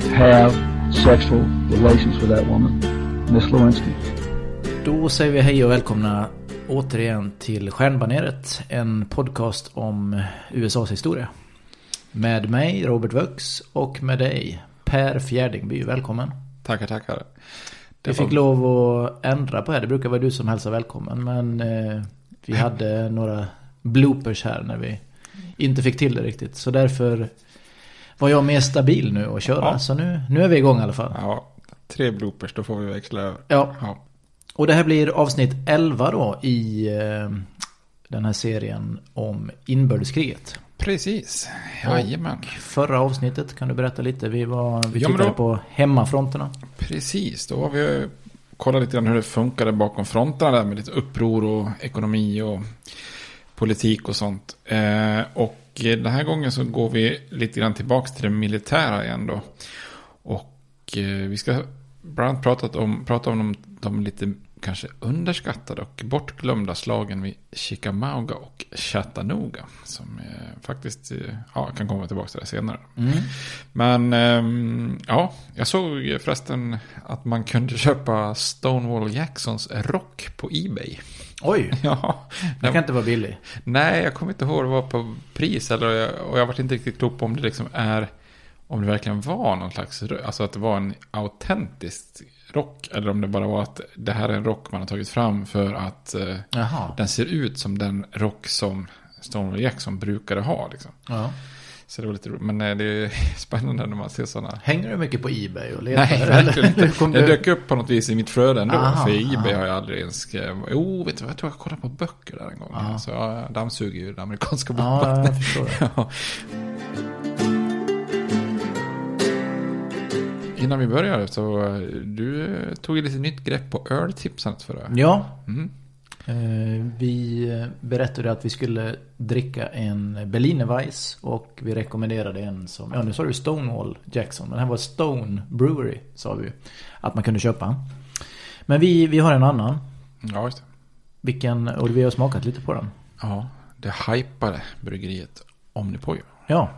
have sexual relations with that woman, Miss Lewinsky. Då säger vi hej och välkomna återigen till Stjärnbaneret. En podcast om USAs historia. Med mig, Robert Vux, och med dig, Per Fjärdingby. Välkommen. Tackar, tackar. Vi fick lov att ändra på det. Det brukar vara du som hälsar välkommen. Men eh, vi hade några bloopers här när vi inte fick till det riktigt. Så därför var jag mer stabil nu att köra. Ja. Så nu, nu är vi igång i alla fall. Ja, tre bloopers, då får vi växla över. Ja. ja. Och det här blir avsnitt 11 då i eh, den här serien om inbördeskriget. Precis, jajamän. Och förra avsnittet kan du berätta lite. Vi, var, vi Ja, tittade då- på hemmafronterna. Precis, då har vi kollat lite grann hur det funkade bakom fronterna där med lite uppror och ekonomi och politik och sånt. Eh, och den här gången så går vi lite grann tillbaka till det militära igen då. Och eh, vi ska bland annat prata om, prata om de, de lite kanske underskattade och bortglömda slagen vid Chickamauga och Chattanooga. Som eh, faktiskt, eh, ja, kan komma tillbaka till det senare. Mm. Men ehm, ja, jag såg förresten att man kunde köpa Stonewall Jacksons rock på Ebay. Oj, Ja, det kan inte vara billig. Nej, jag kommer inte ihåg vad det var på pris. Eller, och jag varit inte riktigt klok på om det liksom är... Om det verkligen var någon slags... Alltså att det var en autentisk rock. Eller om det bara var att det här är en rock man har tagit fram för att eh, den ser ut som den rock som Stonewall Jackson brukade ha. Liksom. Ja. Så det var lite roligt. Men eh, det är spännande när man ser sådana. Hänger du mycket på Ebay och letar? Nej, verkligen inte. Det dök upp på något vis i mitt flöde ändå. Aha, för Ebay aha. har jag aldrig ens... Jo, vet du vad? Jag tror jag kollade på böcker där en gång. Ja. Så jag dammsuger ju det amerikanska bokmarknaden. det. Ja. Innan vi började så eh, du eh, tog ju lite nytt grepp på öltipsandet för det. Ja. Mm. Eh, Vi eh, berättade att vi skulle dricka en Berliner Weiss och vi rekommenderade en som, ja nu sa du Stonewall Jackson, men den här var Stone Brewery sa vi att man kunde köpa. Men vi, vi har en annan, Ja, just det. vilken, och vi har smakat lite på den. Ja, det hypade bryggeriet Omnipojo. Ja,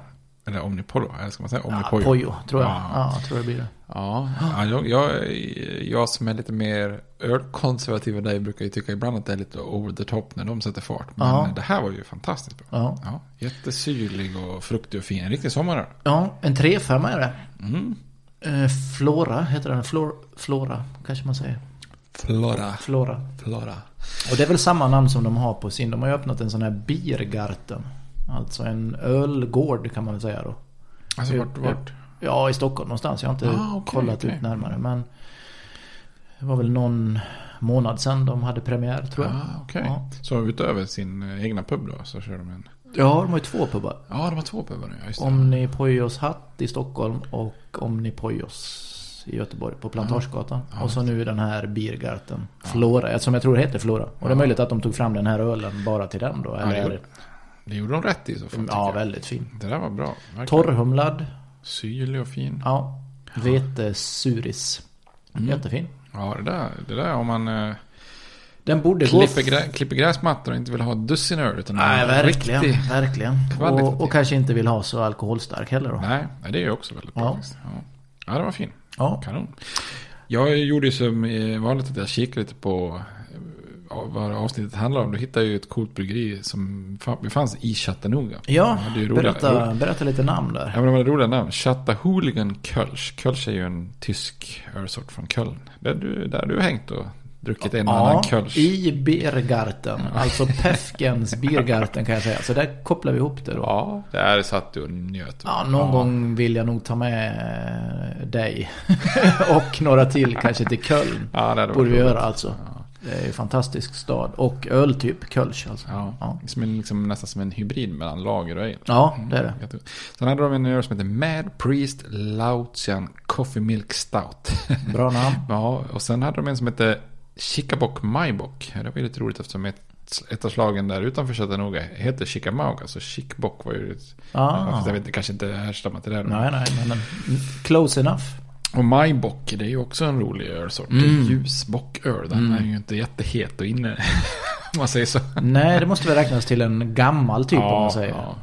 Eller Omnipollo, eller ska man säga ja Omnipojo? Pojo tror jag. Ja. Ja, jag tror det blir det. Ja, ja jag, jag, jag som är lite mer ölkonservativ än dig brukar ju tycka ibland att det är lite over the top när de sätter fart. Men Ja. det här var ju fantastiskt bra. Ja. Ja, jättesyrlig och fruktig och fin. En riktig sommaröl. Ja, en 3-5 är det. Mm. Eh, Flora heter den. Flor, Flora kanske man säger. Flora. Flora. Flora. Och det är väl samma namn som de har på sin. De har ju öppnat en sån här Biergarten. Alltså en ölgård kan man väl säga då. Alltså vart, vart? Ja, i Stockholm någonstans. Jag har inte Ah, okej, kollat okej. ut närmare. Men det var väl någon månad sedan de hade premiär tror jag. Ah, okej. Ja. Så utöver sin eh, egna pub då så kör de en... ja, de har ju två pubbar. Ja, de har två pubbar nu. Ja. Omni Pojos Hatt i Stockholm och Omni Pojos i Göteborg på Plantagegatan. Ja, och så nu den här Biergarten. Flora, som jag tror det heter Flora. Och det är möjligt att de tog fram den här ölen bara till den då. Eller, det, gjorde, det gjorde de rätt i så fall. ja, väldigt fin. Det där var bra. verkligen. Torrhumlad. Syrlig och fin. Ja. Vetesuris. Mm. Jättefin. Ja, det där, det där om man eh, Den borde gå... klipper, grä, klipper gräsmattor och inte vill ha dussin öl. Utan Nej, en verkligen. Verkligen. Och, och kanske inte vill ha så alkoholstark heller då. Nej, det är ju också väldigt bra. Ja. Ja. ja, det var fin. Ja. Kanon. Jag gjorde ju som eh, vanligt att jag kikade lite på vad avsnittet handlar om. Då hittade ju ett coolt bryggeri som fa- befanns i Chattanooga. Ja, hade ju roliga- berätta, berätta lite namn där. Ja, men de hade roliga namn. Chattahooligan Kölsch. Kölsch är ju en tysk ölsort från Köln. Där du, där du har hängt och druckit en och annan Ja, Kölsch. i Biergarten. Alltså Pefkens Biergarten kan jag säga. Så där kopplar vi ihop det då. Ja, där satt du och njöt. Ja, någon gång vill jag nog ta med dig. och några till kanske till Köln. Ja, det Borde vi roligt. göra alltså. Det är en fantastisk stad. Och öltyp Kölsch alltså. Ja, Ja. Som en, liksom, nästan som en hybrid mellan lager och ale. Ja, det är det. Jätte- Sen hade de en öl som heter Mad Priest Laotian Coffee Milk Stout. Bra namn. ja, och sen hade de en som heter Chikabock Maibock. Det var ju lite roligt eftersom ett, ett av slagen där utanför Chattanooga heter Chickamauga. Så Chickbock var ju... Ah. fast Jag vet inte, kanske inte härstammar till det. då. Nej, nej, men close enough. Och Maibock, det är ju också en rolig ölsort. Mm. Ljusbocköl, den är ju inte jättehet och inne. Om man säger så. Nej, det måste väl räknas till en gammal typ om man säger. Ja.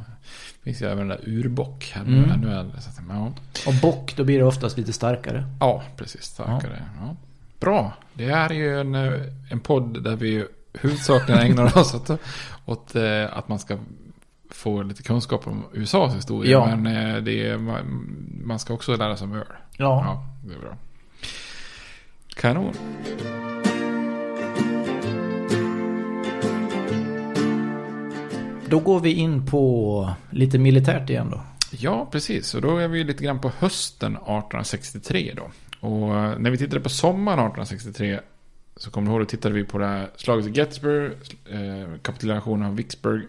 Det finns ju även den där urbock. Här Mm. ännu äldre. Så att, ja. Och bock, då blir det oftast lite starkare. ja, precis. Starkare. Ja. Bra. Det här är ju en, eh, en podd där vi huvudsakligen ägnar oss åt, åt eh, att man ska få lite kunskap om USAs historia. Ja. Men eh, det är, man, man ska också lära sig om öl. Ja. Ja, det är bra. Kanon. Då går vi in på lite militärt igen då. Ja, precis. Och då är vi lite grann på hösten 1863 då. Och eh, när vi tittade på sommaren 1863 så kommer du ihåg, då tittade vi på det här slaget i Gettysburg, eh, kapitulationen av Vicksburg.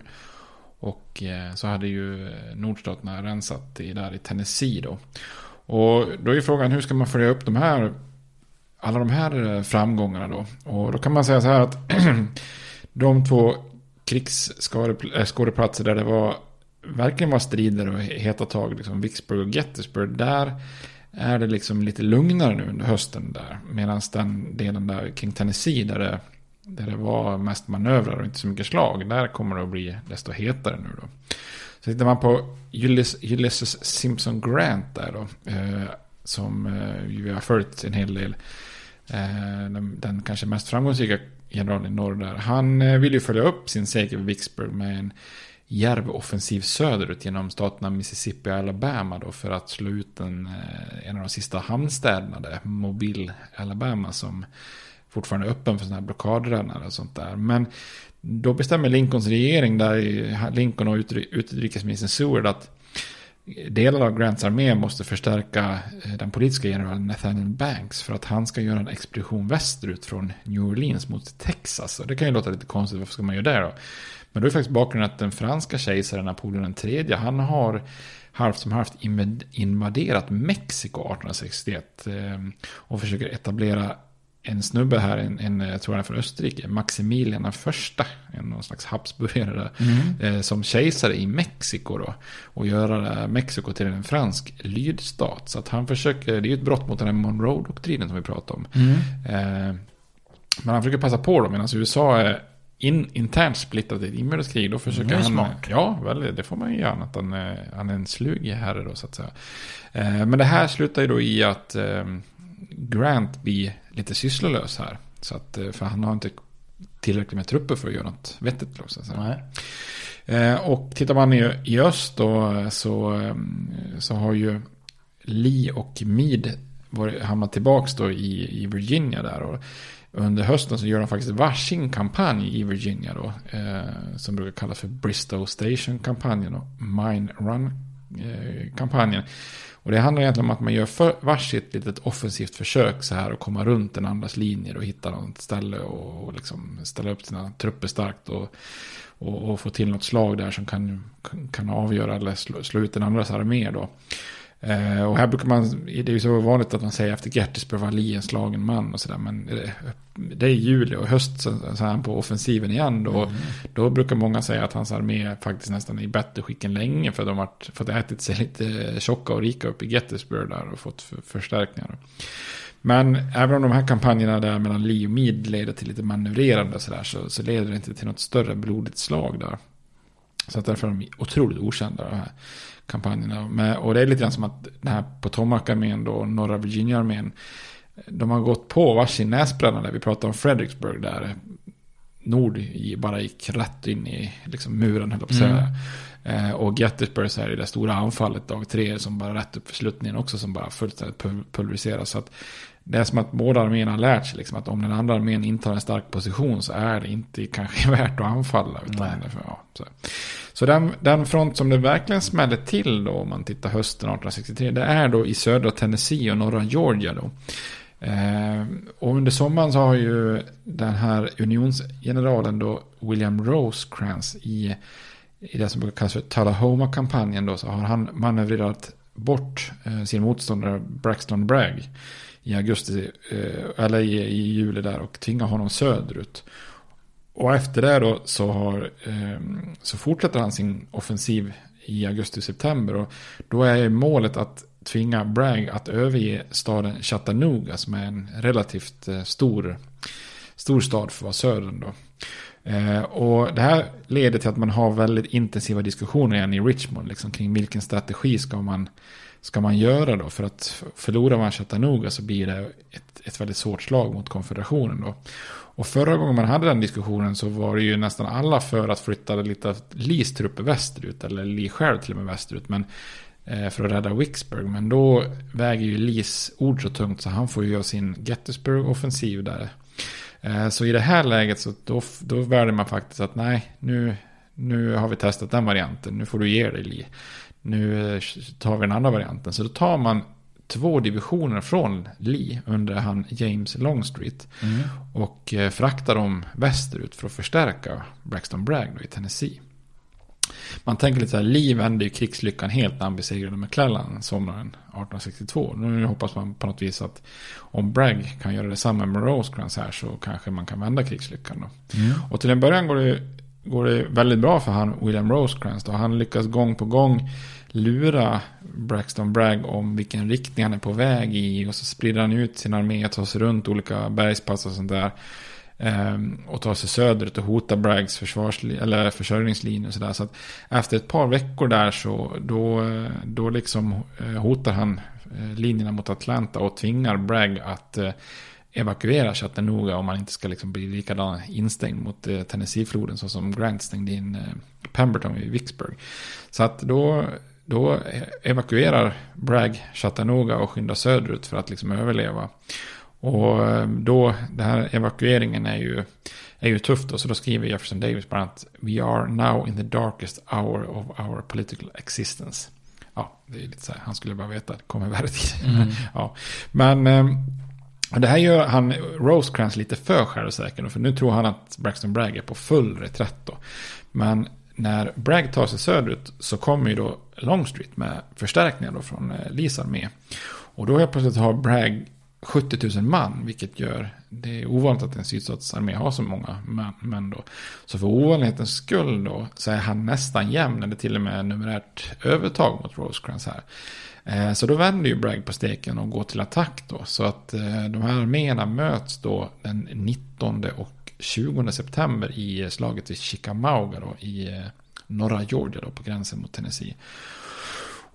Och eh, så hade ju eh, nordstaterna rensat i, där i Tennessee då. Och då är ju frågan hur ska man följa upp de här, alla de här eh, framgångarna då. Och då kan man säga så här att de två krigsskådeplatser där det var verkligen var strider och heta tag, liksom Vicksburg och Gettysburg, där är det liksom lite lugnare nu under hösten där. Medan den delen där kring Tennessee där det, där det var mest manövrar och inte så mycket slag, där kommer det att bli desto hetare nu då. Så tittar man på Ulysses, Ulysses Simpson Grant där då, eh, som eh, vi har följt en hel del. Eh, den, den kanske mest framgångsrika generalen i norr där. Han eh, vill ju följa upp sin seger vid Vicksburg med en järv offensiv söderut genom staterna Mississippi och Alabama då för att slå ut en, eh, en av de sista hamnstäderna där, Mobile, Alabama som fortfarande är öppen för sådana här blockadrännare och sånt där. Men då bestämmer Lincolns regering där, Lincoln och utrikesministern Seward att delar av Grants armé måste förstärka eh, den politiska generalen Nathaniel Banks för att han ska göra en expedition västerut från New Orleans mot Texas. Och det kan ju låta lite konstigt, varför ska man göra det då? Men då är faktiskt bakgrunden att den franska kejsaren Napoleon III, han har halvt som halvt invaderat Mexiko 1861 eh, och försöker etablera en snubbe här, en, en, jag tror han är från Österrike, Maximilian den första, en någon slags habsburgare, mm. eh, som kejsare i Mexiko då. Och göra Mexiko till en fransk lydstat. Så att han försöker, det är ju ett brott mot den här Monroe-doktrinen som vi pratade om. Mm. Eh, men han försöker passa på då, medan USA är in, internt splittrat i ett inbördeskrig. Då försöker han... Smart. Ja, väl, det får man ju göra. Att han, han är en slug herre då, så att säga. Eh, men det här slutar ju då i att eh, Grant blir lite sysslolös här. Så att, eh, för han har inte tillräckligt med trupper för att göra något vettigt. Då, så att säga. Eh, och tittar man i, i öst då så, eh, så har ju Lee och Meade hamnat tillbaka då i, i Virginia där. Och under hösten så gör de faktiskt varsin kampanj i Virginia då. Eh, som brukar kallas för Bristow Station-kampanjen och Mine Run-kampanjen. Och det handlar egentligen om att man gör för, varsitt litet offensivt försök så här och komma runt den andras linjer och hitta något ställe och, och liksom ställa upp sina trupper starkt och, och, och, få till något slag där som kan, kan avgöra eller slå, slå ut den andras armé då. Eh, och här brukar man, det är ju så vanligt att man säger efter Gettysburg var Lee en slagen man och sådär. Men det, det, är juli och höst så, så är han på offensiven igen. Då, mm. då brukar många säga att hans armé faktiskt nästan är i bättre skick än länge. För de har fått ätit sig lite tjocka och rika upp i Gettysburg där och fått för, förstärkningar. Men även om de här kampanjerna där mellan Lee och Meade leder till lite manövrerande så, där, så, så leder det inte till något större blodigt slag där. Så att därför är de otroligt okända. De här kampanjerna. Med, och det är lite grann som att den här Potomac-armén då, norra Virginia-armén, de har gått på varsin näsbränna där vi pratar om Fredericksburg där nord i, bara gick rätt in i liksom, muren, höll på att säga. Mm. Eh, och Gettysburg så är det, det stora anfallet dag tre som bara rätt upp för sluttningen också som bara fullständigt pulveriseras. Så att det är som att båda arméerna har lärt sig liksom, att om den andra armén intar en stark position så är det inte kanske värt att anfalla. Utan för, ja, så så den, den front som det verkligen smäller till då om man tittar hösten 1863 det är då i södra Tennessee och norra Georgia då. Eh, och under sommaren så har ju den här unionsgeneralen då William Rosecrans i, i det som brukar kallas för Tullahoma-kampanjen då så har han manövrerat bort eh, sin motståndare Braxton Bragg i augusti, eh, eller i, i juli där och tvinga honom söderut. Och efter det då så, har, eh, så fortsätter han sin offensiv i augusti-september. Och då är målet att tvinga Bragg att överge staden Chattanooga som är en relativt eh, stor, stor stad för att vara södern då. Eh, och det här leder till att man har väldigt intensiva diskussioner igen i Richmond liksom, kring vilken strategi ska man ska man göra då? För att förlorar man Chattanooga så blir det ett, ett väldigt svårt slag mot konfederationen då. Och förra gången man hade den diskussionen så var det ju nästan alla för att flytta lite Lees trupper västerut. Eller Lee själv till och med västerut. Men eh, för att rädda Vicksburg. Men då väger ju Lees ord så tungt så han får ju göra sin Gettysburg-offensiv där. Eh, så i det här läget så då, då väljer man faktiskt att nej, nu, nu har vi testat den varianten. Nu får du ge dig Lee. Nu eh, tar vi den andra varianten. Så då tar man två divisioner från Lee under han James Longstreet. Mm. Och eh, fraktar dem västerut för att förstärka Braxton Bragg i Tennessee. Man tänker lite så här, Lee vände ju krigslyckan helt när han besegrade McClellan sommaren 1862. Nu hoppas man på något vis att om Bragg kan göra detsamma med Rosecrans här så kanske man kan vända krigslyckan då. Mm. Och till en början går det, går det väldigt bra för han William Rosecrans då. Han lyckas gång på gång lura Braxton Bragg om vilken riktning han är på väg i. Och så sprider han ut sin armé och tar sig runt olika bergspass och sånt där. Ehm, och tar sig söderut och hotar Braggs eller försörjningslinje och sådär. Så att efter ett par veckor där så då, då liksom eh, hotar han eh, linjerna mot Atlanta och tvingar Bragg att eh, evakuera Chattanooga om man inte ska liksom bli likadan instängd mot Tennessee-floden så som Grant stängde in Pemberton i Vicksburg. Så att då då evakuerar Bragg Chattanooga och skyndar söderut för att liksom överleva. Och eh, då, den här evakueringen är ju, är ju tufft då, så då skriver Jefferson Davis bara att We are now in the darkest hour of our political existence. ja, det är lite så här, han skulle bara veta att det kommer värre tider. Mm. ja. Men eh, det här gör han Rosecrans lite för självsäker. För nu tror han att Braxton Bragg är på full reträtt då. Men när Bragg tar sig söderut så kommer ju då Longstreet med förstärkningar då från eh, Lees armé. Och då helt plötsligt har Bragg 70 000 man, vilket gör det är ovanligt att en sydstatsarmé har så många män då. Så för ovanlighetens skull då så är han nästan jämn, eller till och med numerärt övertag mot Rosecrans här. Eh, så då vänder ju Bragg på steken och går till attack då. Så att eh, de här arméerna möts då den 19 och 20 september i eh, slaget vid Chickamauga då, i eh, norra Georgia då, på gränsen mot Tennessee.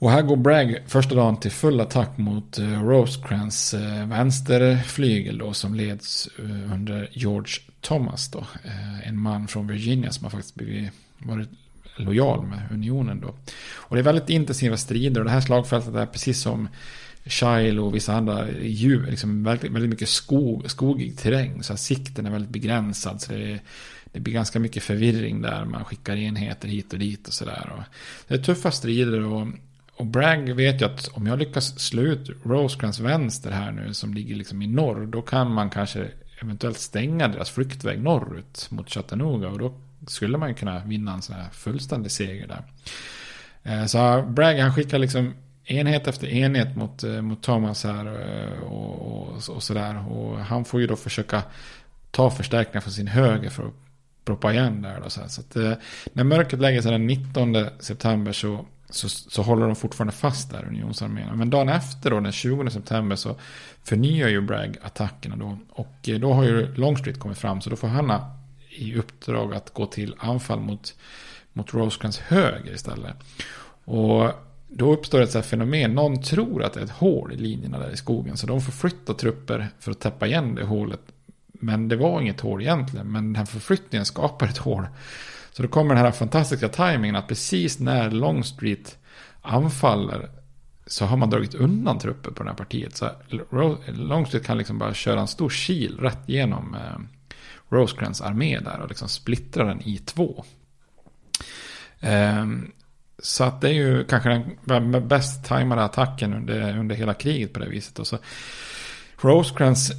Och här går Bragg första dagen till full attack mot eh, Rosecrans eh, vänsterflygel då som leds under George Thomas då. En man från Virginia som har faktiskt blivit, varit lojal med unionen då. Och det är väldigt intensiva strider och det här slagfältet är precis som Shiloh och vissa andra djur, liksom väldigt, väldigt mycket skog, skogig terräng. Så sikten är väldigt begränsad. Så det, det blir ganska mycket förvirring där. Man skickar enheter hit och dit och sådär. Det är tuffa strider och, och Bragg vet ju att om jag lyckas slå ut Rosecrans vänster här nu som ligger liksom i norr. Då kan man kanske eventuellt stänga deras flyktväg norrut mot Chattanooga. Och då skulle man kunna vinna en sån här fullständig seger där. Eh, så Bragg han skickar liksom enhet efter enhet mot, eh, mot Thomas här eh, och, och, och sådär. Och han får ju då försöka ta förstärkningar från sin höger för att proppa igen där. Då, så, så att, när mörkret lägger sig den 19 september så, så, så håller de fortfarande fast där, unionsarmén. Men dagen efter då, den 20 september, så förnyar ju Bragg attackerna då. Och då har ju Longstreet kommit fram, så då får han i uppdrag att gå till anfall mot, mot Rosecrans höger istället. Och då uppstår ett så fenomen. Någon tror att det är ett hål i linjerna där i skogen. Så de får flytta trupper för att täppa igen det hålet. Men det var inget hål egentligen. Men den här förflyttningen skapar ett hål. Så då kommer den här fantastiska tajmingen att precis när Longstreet anfaller så har man dragit undan trupper på det här partiet. Så Longstreet kan liksom bara köra en stor kil rätt igenom eh, Rosecrans armé där och liksom splittra den i två. Um, så att det är ju kanske den bäst tajmade attacken under, under hela kriget på det viset. Och så Rosecrans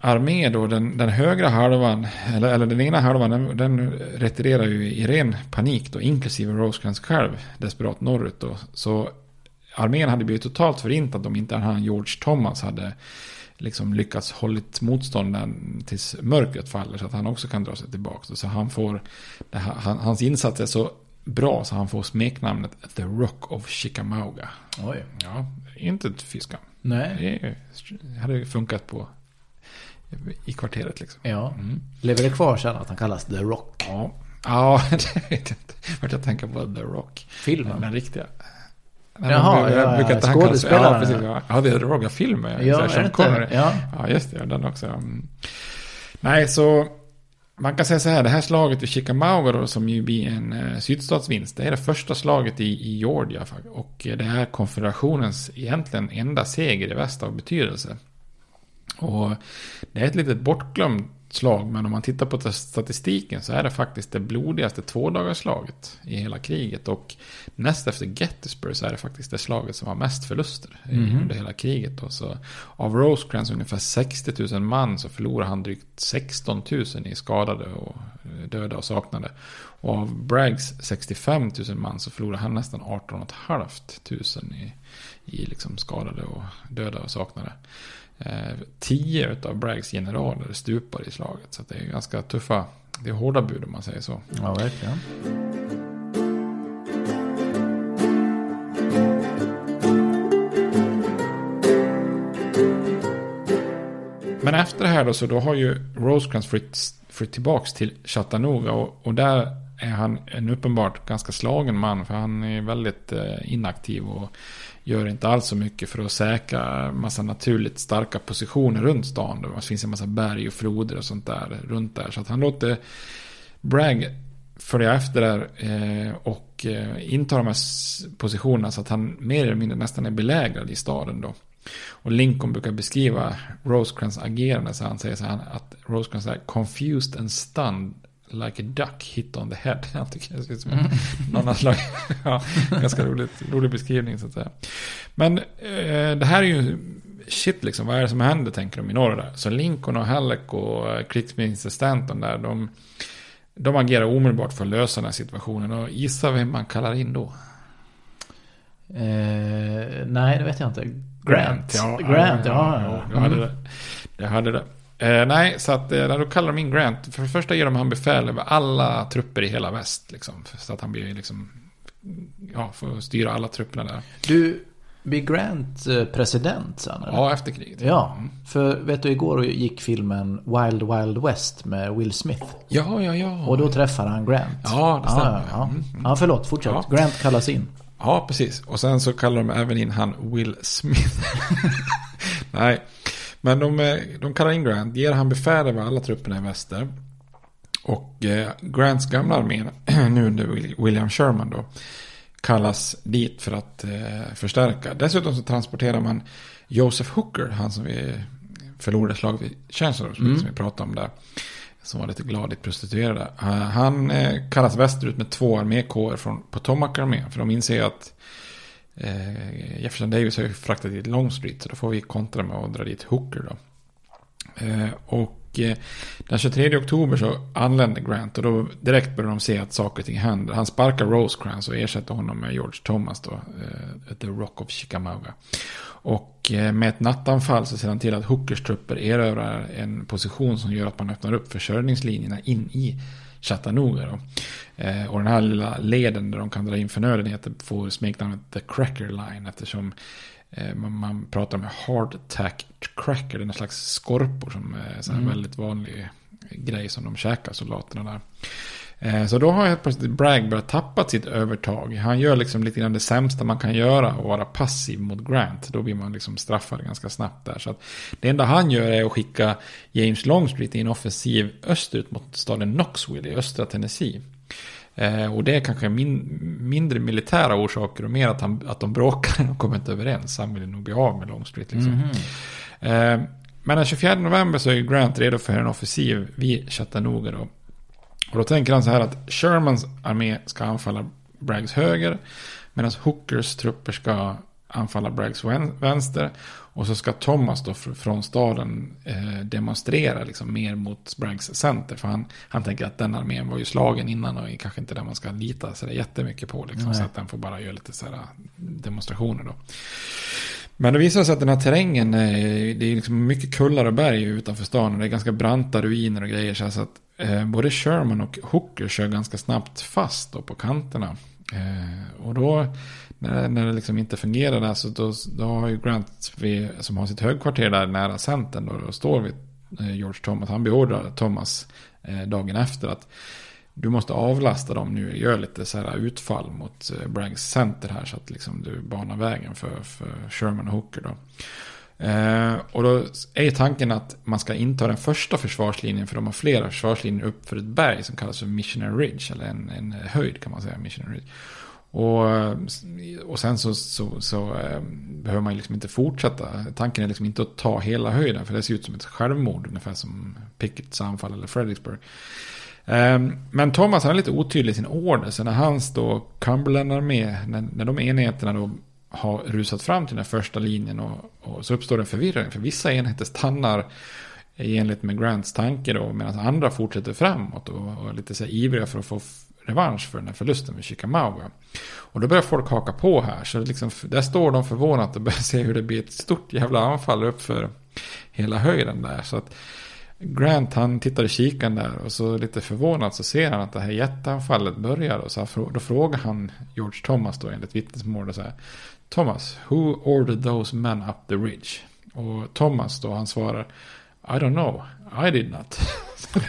armé då, den, den högra halvan, eller, eller den ena halvan, den, den retirerar ju i ren panik då, inklusive Rosecrans själv, desperat norrut då. Så armén hade blivit totalt förintad om inte han George Thomas hade liksom lyckats hållit motståndaren tills mörkret faller så att han också kan dra sig tillbaka. Så han får, hans insats är så bra så han får smeknamnet The Rock of Chickamauga. Oj. Ja, inte ett fiskam. Nej. Det hade funkat på i kvarteret liksom. Ja. Mm. Lever det kvar sen att han kallas The Rock? Ja. Ja, det vet jag inte. Vart jag tänker på The Rock. Filmen? Den riktiga. Jaha, ja, ja, skådespelaren. Ja, precis. Ja, det är The Rock-filmen. Ja, är det inte? Ja. ja, just det. Den också. Mm. Nej, så man kan säga så här, det här slaget i Chickamauga som ju blir en eh, sydstatsvinst, det är det första slaget i, i Georgia. Och det är konfederationens egentligen enda seger i väst av betydelse. Och det är ett litet bortglömt slag, men om man tittar på statistiken så är det faktiskt det blodigaste tvådagarsslaget i hela kriget. Och näst efter Gettysburg så är det faktiskt det slaget som har mest förluster mm. under hela kriget. Då. Så av Rosecrans ungefär 60 000 man så förlorar han drygt 16 000 i skadade och eh, döda och saknade. Och av Braggs 65 000 man så förlorar han nästan 18 500 i, i liksom skadade och döda och saknade. Eh, tio av Braggs generaler stupar i slaget. Så det är ganska tuffa, det är hårda bud om man säger så. Ja, verkligen. Men efter det här då så då har ju Rosecrans flytt, flytt tillbaks till Chattanooga och, och där är han en uppenbart ganska slagen man för han är väldigt eh, inaktiv och gör inte alls så mycket för att säkra massa naturligt starka positioner runt stan. Det finns en massa berg och floder och sånt där runt där. Så att han låter Bragg följa efter där eh, och intar inta de här positionerna så att han mer eller mindre nästan är belägrad i staden då. Och Lincoln brukar beskriva Rosecrans agerande så han säger så här att Rosecrans är confused and stunned like a duck hit on the head. Jag tycker det ser ut som en någon slag. ja, ganska roligt, rolig beskrivning så att säga. Men eh, det här är ju shit liksom, vad är det som händer tänker de i norr där. Så Lincoln och Halleck och eh, krigsminister Stanton där, de, de agerar omedelbart för att lösa den här situationen. Och gissa vem man kallar in då? Eh, nej, det vet jag inte. Grant. ja. Grant, ja. ja. Jag hade Mm. det. Jag hade det. Eh, nej, så att eh, då kallar de in Grant. För det första ger de han befäl över alla trupper i hela väst. Liksom, så att han blir liksom, ja, får styra alla trupperna där. Du, blir Grant eh, president sen? eller? Ja, efter kriget. Ja, för vet du igår gick filmen Wild Wild West med Will Smith. Ja, ja, ja. Och då träffar han Grant. Ja, det stämmer. Ja, ja. Mm, ja förlåt, fortsätt. Ja. Grant kallas in. Ja, precis. Och sen så kallar de även in han Will Smith. Nej, men de, eh, de kallar in Grant, ger han befäl över alla trupperna i väster. Och eh, Grants gamla armé, nu under Will- William Sherman då, kallas dit för att eh, förstärka. Dessutom så transporterar man Joseph Hooker, han som vi förlorade slaget vid Chancellorsville, Mm. som vi pratade om där. Som var lite gladigt prostituerad. Eh, Han eh, kallas västerut med två armékårer från Potomac-armén. För de inser att eh, Jefferson Davis har ju fraktat dit Longstreet. Så då får vi kontra med att dra dit Hooker då. Eh, och eh, den 23 oktober så anländer Grant och då direkt börjar de se att saker och ting händer. Han sparkar Rosecrans och ersätter honom med George Thomas då, eh, The Rock of Chickamauga. Och eh, med ett nattanfall så ser han till att Hookers trupper erövrar en position som gör att man öppnar upp försörjningslinjerna in i Chattanooga. Då. Eh, och den här lilla leden där de kan dra in förnödenheter får smeknamnet The Cracker Line eftersom eh, man, man pratar med hardtack cracker, det är en slags skorpor som är så här Mm. väldigt vanlig grej som de käkar soldaterna där. Eh, Så då har helt plötsligt Bragg börjat tappa sitt övertag. Han gör liksom lite grann det sämsta man kan göra och vara passiv mot Grant. Då blir man liksom straffad ganska snabbt där. Så att det enda han gör är att skicka James Longstreet i en offensiv österut mot staden Knoxville i östra Tennessee. Eh, och det är kanske min, mindre militära orsaker och mer att, han, att de bråkar och kommer inte överens. Han vill nog bli av med Longstreet liksom. Eh, men den 24 november så är Grant redo för en offensiv vid Chattanooga då. Och då tänker han så här att Shermans armé ska anfalla Braggs höger. Medan Hookers trupper ska anfalla Braggs vän- vänster. Och så ska Thomas då fr- från staden eh, demonstrera liksom mer mot Braggs center. För han, han tänker att den armén var ju slagen innan och är kanske inte där man ska lita så jättemycket på. Liksom, Nej. så att den får bara göra lite så här demonstrationer då. Men det visar sig att den här terrängen, det är liksom mycket kullar och berg utanför stan. Och det är ganska branta ruiner och grejer. Så att eh, både Sherman och Hooker kör ganska snabbt fast då på kanterna. Eh, och då, när, när det liksom inte fungerar där, så då, då har ju Grant, vid, som har sitt högkvarter där nära centern, då, då står vid eh, George Thomas. Han beordrar Thomas eh, dagen efter att du måste avlasta dem nu, gör lite så här utfall mot Branks Braggs center här så att liksom du banar vägen för, för Sherman och Hooker då. Eh, och då är tanken att man ska inta den första försvarslinjen för de har flera försvarslinjer upp för ett berg som kallas för Missionary Ridge, eller en, en höjd kan man säga, Missionary Ridge. Och, eh, och sen så, så, så eh, behöver man liksom inte fortsätta. Tanken är liksom inte att ta hela höjden, för det ser ut som ett självmord, ungefär som Picketts anfall eller Fredericksburg. Ehm, men Thomas han är lite otydlig i sin order. Så när hans då Cumberland-armé, när, när de enheterna då har rusat fram till den första linjen och, och så uppstår en förvirring. För vissa enheter stannar i enlighet med Grants tanke då, medan andra fortsätter framåt och, och är lite så här ivriga för att få revansch för den här förlusten med Chickamauga. Och då börjar folk haka på här, så liksom, där står de förvånat och börjar se hur det blir ett stort jävla anfall upp för hela höjden där. Så att Grant han tittar i kikaren där och så lite förvånat så ser han att det här jätteanfallet börjar. Och så här, då frågar han George Thomas då enligt vittnesmål och så här. Thomas, who ordered those men up the ridge? Och Thomas då han svarar I don't know, i did not.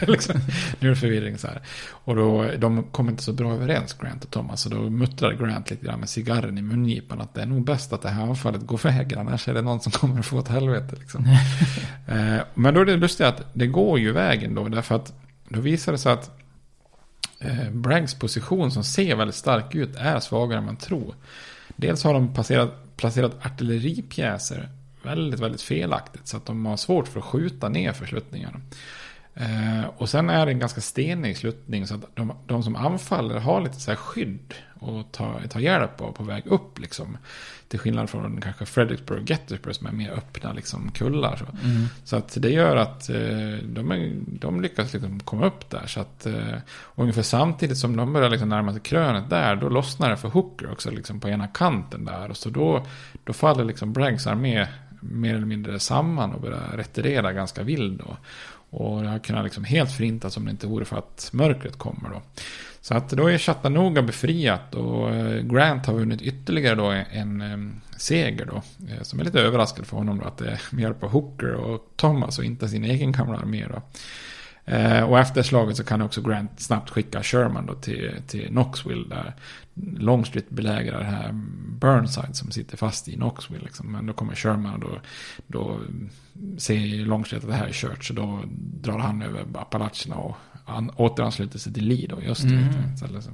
Liksom, nu är det förvirring så här. Och då, de kommer inte så bra överens Grant och Thomas. Så då muttrar Grant lite grann med cigarren i mungipan att det är nog bäst att det här anfallet går vägen. Annars är det någon som kommer att få ett helvete liksom. Eh, Men då är det lustigt att det går ju vägen då. Därför att då visar det sig att eh, Braggs position som ser väldigt stark ut är svagare än man tror. Dels har de passerat, placerat artilleripjäser väldigt, väldigt felaktigt. Så att de har svårt för att skjuta ner försluttningarna. Eh, och sen är det en ganska stenig sluttning så att de, de som anfaller har lite så här skydd och tar, tar hjälp av på väg upp liksom. Till skillnad från kanske Fredricksburg och Gettysburg som är mer öppna liksom, kullar. Så, Mm. så att det gör att eh, de, är, de lyckas liksom komma upp där. Så att, eh, ungefär samtidigt som de börjar liksom närma sig krönet där, då lossnar det för Hooker också liksom på ena kanten där. Och så då, då faller liksom Braggs armé mer eller mindre samman och börjar retirera ganska vild. Då. Och det har kunnat liksom helt förintas om det inte vore för att mörkret kommer då. Så att då är Chattanooga befriat och eh, Grant har vunnit ytterligare då en, eh, seger då. Eh, som är lite överraskande för honom då att det är med hjälp av Hooker och Thomas och inte sin egen gamla armé då. Eh, Och efter slaget så kan också Grant snabbt skicka Sherman då till, till Knoxville där Longstreet belägrar det här Burnside som sitter fast i Knoxville. Liksom. Men då kommer Sherman och då, då ser Longstreet att det här är kört. Så då drar han över Appalacherna och an, återansluter sig till Lee då i öster. Mm. istället. Så.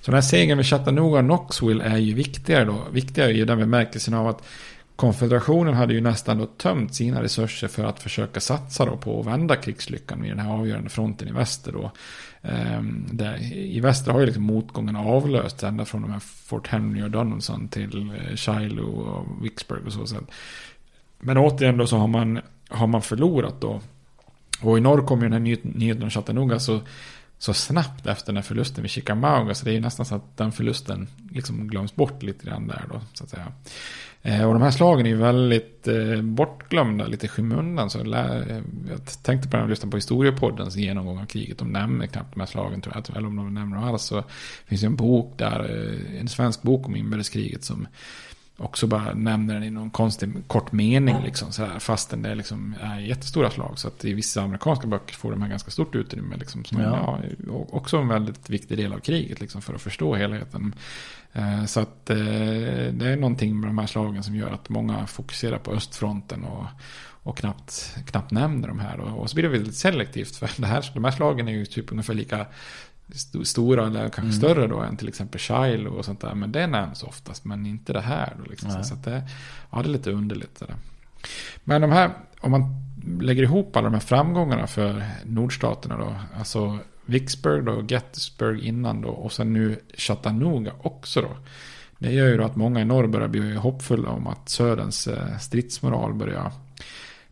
så den här segern vid Chattanooga och Knoxville är ju viktigare då. Viktigare är ju den bemärkelsen av att Konfederationen hade ju nästan då tömt sina resurser för att försöka satsa då på att vända krigslyckan vid den här avgörande fronten i väster då. Ehm, I väster har ju liksom motgången avlöst ända från de här Fort Henry och Donaldson till eh, Shiloh och Vicksburg och så. men återigen då så har man, har man förlorat då. Och i norr kommer ju den här nyheten om Chattanooga så, så snabbt efter den här förlusten vid Chickamauga. Så det är ju nästan så att den förlusten liksom glöms bort lite grann där då. Så att säga. Eh, och de här slagen är ju väldigt eh, bortglömda, lite i skymundan. Så eh, jag tänkte på när jag lyssnade på historiepoddens genomgång av kriget. De nämner knappt de här slagen tror jag. Eller om de nämner dem alls. Så finns det en bok där, en svensk bok om inbördeskriget som också bara nämner den i någon konstig kort mening. Liksom, så här, fastän det liksom är jättestora slag. Så att i vissa amerikanska böcker får de här ganska stort utrymme. Liksom, som Ja. ja. också en väldigt viktig del av kriget liksom, för att förstå helheten. Eh, Så att eh, det är någonting med de här slagen som gör att många fokuserar på östfronten och, och knappt, knappt nämner de här. Och, och så blir det väldigt selektivt för det här, de här slagen är ju typ ungefär lika stora eller kanske Mm. större då än till exempel Shiloh och sånt där. Men det nämns oftast, men inte det här. Då liksom. Så att det, ja, det är lite underligt. Det där. Men de här, om man lägger ihop alla de här framgångarna för nordstaterna då. Alltså Vicksburg då, Gettysburg innan då och sen nu Chattanooga också då. Det gör ju då att många i norr börjar bli hoppfulla om att söderns eh, stridsmoral börjar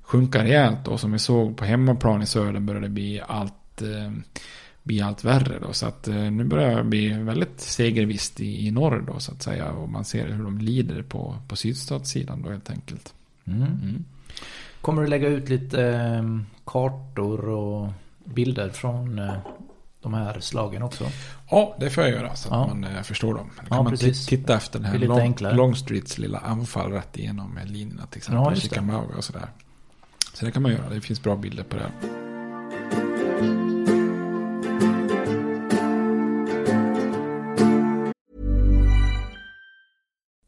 sjunka rejält. Och som vi såg på hemmaplan i söder börjar det bli allt, eh, bli allt värre. Då. Så att eh, nu börjar det bli väldigt segervisst i, i norr då så att säga. Och man ser hur de lider på, på sydstatssidan då helt enkelt. Mm. Kommer du lägga ut lite eh, kartor och bilder från eh, de här slagen också? Ja, det får jag göra så att Ja. man eh, förstår dem. Då Ja, kan man precis. ti- titta efter den här Long. Longstreets lilla anfall rätt igenom med linjerna till exempel. Ja, Ja. Chickamauga och sådär. Så det kan man göra. Det finns bra bilder på det.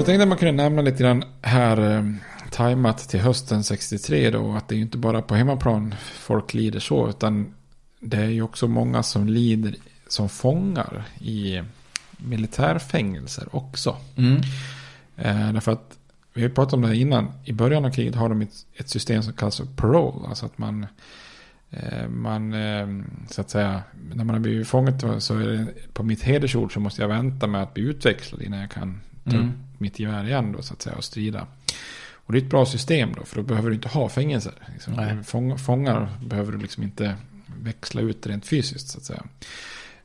Jag tänkte att man kunde nämna lite grann här eh, tajmat till hösten 63 då. Att det är ju inte bara på hemmaplan folk lider så. Utan det är ju också många som lider som fångar i militärfängelser också. Mm. Eh, därför att vi har pratat om det här innan. I början av kriget har de ett, ett system som kallas för parole. Alltså att man, eh, man eh, så att säga, när man har blivit fånget så är det på mitt hedersord så måste jag vänta med att bli utväxlad innan jag kan ta, Mm. upp, mitt gevär igen då så att säga och strida. Och det är ett bra system då för då behöver du inte ha fängelser. Liksom. Fång, fångar behöver du liksom inte växla ut rent fysiskt så att säga.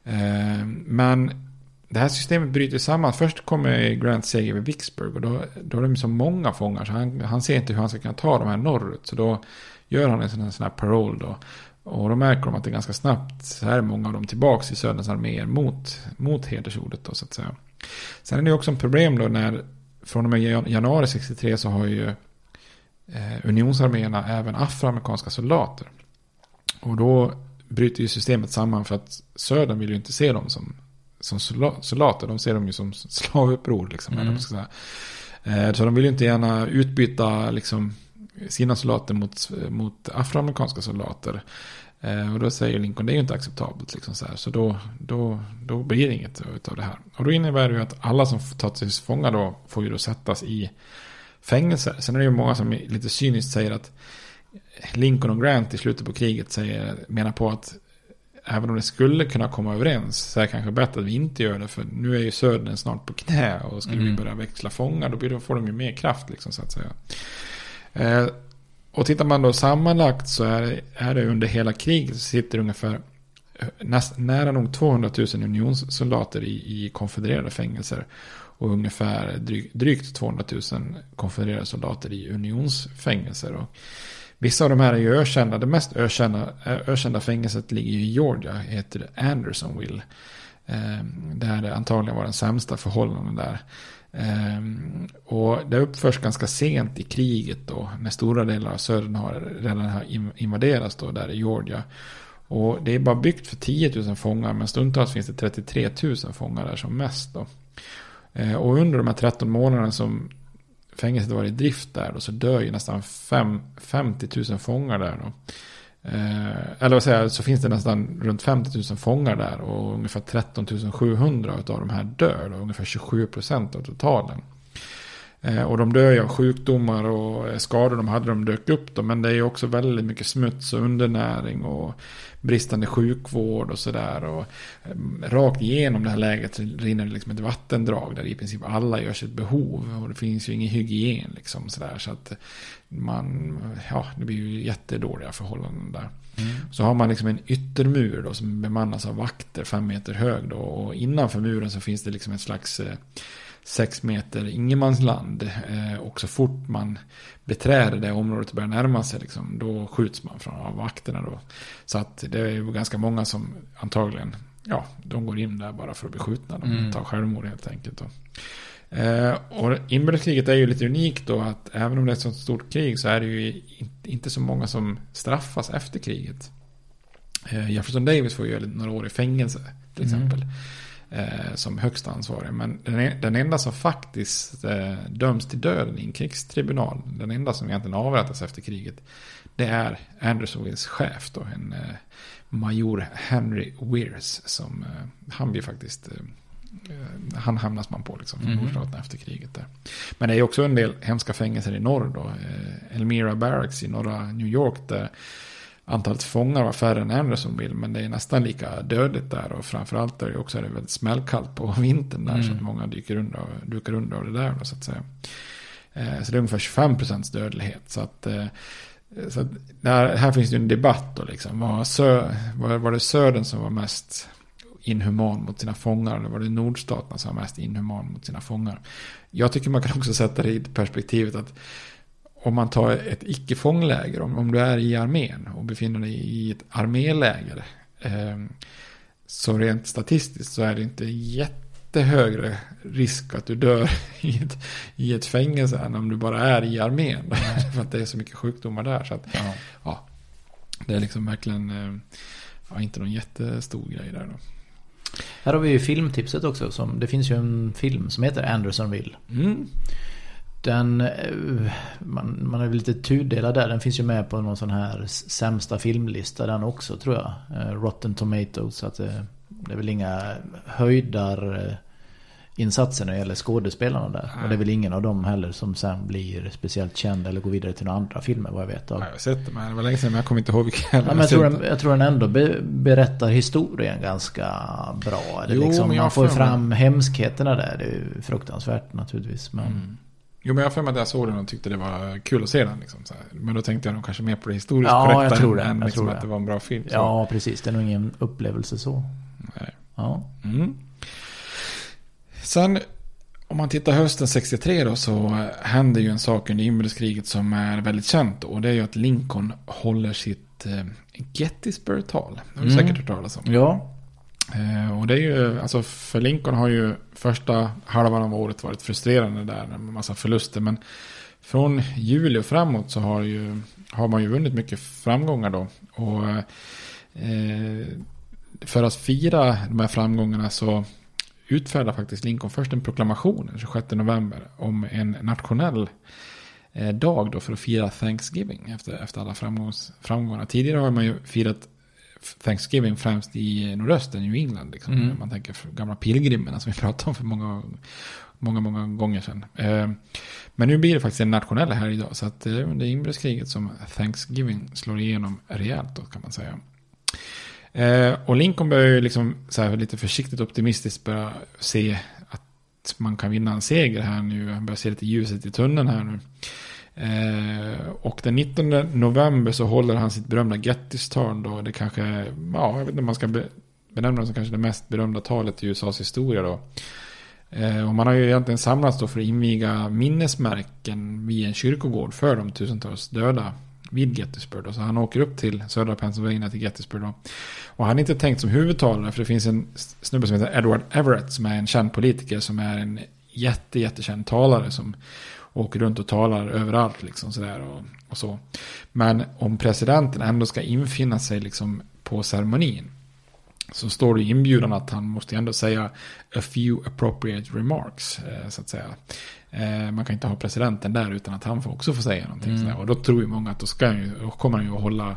Eh, men det här systemet bryter samman. Först kommer Grant seger vid Vicksburg och då, då är det så många fångar så han, han ser inte hur han ska kunna ta de här norrut. Så då gör han en sån här, sån här parole då. Och då märker de att det är ganska snabbt så här är många av dem tillbaka i Söderns arméer mot, mot hedersordet då så att säga. Sen är det också ett problem då när från och med januari 63 så har ju eh, unionsarméerna även afroamerikanska soldater. Och då bryter ju systemet samman för att Södern vill ju inte se dem som, som soldater. De ser dem ju som slavuppror. Liksom, mm. Eh, så de vill ju inte gärna utbyta liksom, sina soldater mot, mot afroamerikanska soldater. Eh, och då säger Lincoln det är ju inte acceptabelt. Liksom så här. så då, då, då blir det inget av det här. Och då innebär det ju att alla som tagits till fånga då får ju då sättas i fängelser. Sen är det ju många som lite cyniskt säger att Lincoln och Grant i slutet på kriget säger, menar på att även om det skulle kunna komma överens så är det kanske bättre att vi inte gör det. För nu är ju södern snart på knä och skulle mm. vi börja växla fångar då, får de ju mer kraft liksom så att säga. Och tittar man då sammanlagt så är det, är det under hela kriget så sitter ungefär eh, näst, nära nog 200 000 unionssoldater i, i konfedererade fängelser. Och ungefär dryg, drygt 200 000 konfedererade soldater i unionsfängelser. Och vissa av de här är ju ökända. Det mest ökända, eh, ökända fängelset ligger i Georgia. Heter Andersonville. Eh, där det antagligen var den sämsta förhållanden där. Um, och det uppförs ganska sent i kriget då, när stora delar av södern har, redan har invaderats då, där i Georgia. Och det är bara byggt för 10 000 fångar, men stundtals finns det 33 000 fångar där som mest då. Uh, och under de här 13 månaderna som fängelset var i drift där då, så dör ju nästan fem, 50 000 fångar där då. Eh, eller vad säger jag, så finns det nästan runt 50 000 fångar där och ungefär 13 700 av de här dör. Då, ungefär 27 procent av totalen. Eh, och de dör ju av sjukdomar och skador de hade de dök upp då. Men det är ju också väldigt mycket smuts och undernäring och bristande sjukvård och sådär. Och eh, rakt igenom det här läget rinner det liksom ett vattendrag där i princip alla gör sitt behov. Och det finns ju ingen hygien liksom sådär. Så att man, ja, det blir ju jättedåliga förhållanden där. Mm. Så har man liksom en yttermur då som bemannas av vakter fem meter hög då. Och innanför muren så finns det liksom ett slags eh, sex meter ingenmansland. Eh, och så fort man beträder det området och börjar närma sig liksom, då skjuts man från av vakterna då. Så att det är ju ganska många som antagligen, ja, de går in där bara för att bli skjutna. De mm. tar självmord helt enkelt. Då. Eh, och inbördeskriget är ju lite unikt då att även om det är ett sånt stort krig så är det ju inte så många som straffas efter kriget. Eh, Jefferson Davis får ju några år i fängelse till mm. Eh, som högsta ansvarig. Men den, den enda som faktiskt eh, döms till döden i en krigstribunal, den enda som egentligen avrättas efter kriget, det är Andersonvilles chef då, en eh, major Henry Weirs som eh, han blir faktiskt Eh, han hamnas man på liksom, mm. efter kriget där. Men det är också en del hemska fängelser i norr då. Eh, Elmira Barracks i norra New York där antalet fångar var färre än Andersonville. Men det är nästan lika dödligt där. Och framförallt är det också är det väldigt smällkallt på vintern där. Mm. Så att många dyker under, dukar under det där då, så att säga. Eh, så det är ungefär 25% dödlighet. Så att så att där, här finns det en debatt då liksom. Var, sö, var, var det södern som var mest inhuman mot sina fångar. Eller var det nordstaterna som var mest inhuman mot sina fångar. Jag tycker man kan också sätta det i perspektivet att om man tar ett icke-fångläger, om, om du är i armén och befinner dig i ett arméläger. Eh, så rent statistiskt så är det inte jättehögre risk att du dör i ett, i ett fängelse än om du bara är i armén. för att det är så mycket sjukdomar där. Så att, ja. ja det är liksom verkligen eh, ja, inte någon jättestor grej där då. Här har vi ju filmtipset också. Som, det finns ju en film som heter Andersonville. Mm. Den, eh, man, man är lite tudelad där. Den finns ju med på någon sån här sämsta filmlista den också tror jag. Eh, Rotten Tomatoes. Så att det, det är väl inga höjdar insatser när det gäller skådespelarna där. Nej. Och det är väl ingen av dem heller som sen blir speciellt känd eller går vidare till några andra filmer vad jag vet av. Ja, jag har sett det, men det var länge sedan, men jag kommer inte ihåg vilka Ja, men jag, tror den, jag tror den ändå be, berättar historien ganska bra. Eller Jo, liksom, man får fram hemskheterna där. Det är ju fruktansvärt naturligtvis. Men... Mm. Jo, men jag har för mig att jag såg den och tyckte det var kul att se den. Liksom. Men då tänkte jag nog kanske mer på det historiskt Ja, korrekta jag tror det. än Jag liksom tror att det. det var en bra film. Så. Ja, precis. Det är nog ingen upplevelse så. Nej. Ja. Mm. Sen om man tittar hösten 63 då så händer ju en sak under inbördeskriget som är väldigt känt. Och det är ju att Lincoln håller sitt eh, Gettysburg-tal. Det har du Mm. säkert hört talas om. Ja. Eh, och det är ju, alltså för Lincoln har ju första halvan av året varit frustrerande där med massa förluster. Men från juli och framåt så har, ju, har man ju vunnit mycket framgångar då. Och eh, för att fira de här framgångarna så utfärdar faktiskt Lincoln först en proklamation den 26 november om en nationell eh, dag då för att fira Thanksgiving efter, efter alla framgångs, framgångar. Tidigare har man ju firat Thanksgiving främst i nordöstern, New England. Liksom. Mm. Man tänker gamla pilgrimerna som vi pratade om för många, många, många gånger sedan. Eh, men nu blir det faktiskt en nationell här idag. Så att det är under inbördeskriget som Thanksgiving slår igenom rejält då kan man säga. Eh, och Lincoln börjar ju liksom här lite försiktigt optimistiskt börja se att man kan vinna en seger här nu. Han börjar se lite ljuset i tunneln här nu. Eh, och den 19 november så håller han sitt berömda Gettystal då. Det kanske, ja, jag vet inte om man ska be, benämna det som kanske det mest berömda talet i USAs historia då. Eh, och man har ju egentligen samlats då för att inviga minnesmärken vid en kyrkogård för de tusentals döda vid Gettysburg. Då. Så han åker upp till södra Pennsylvania till Gettysburg då. Och han är inte tänkt som huvudtalare för det finns en snubbe som heter Edward Everett som är en känd politiker som är en jätte, jättekänd talare som åker runt och talar överallt liksom sådär och, och så. Men om presidenten ändå ska infinna sig liksom på ceremonin så står det i inbjudan att han måste ändå säga a few appropriate remarks, eh, så att säga. Eh, man kan inte ha presidenten där utan att han får också få säga någonting. Mm. sådär. Och då tror ju många att då, ska han ju, då kommer han ju att hålla,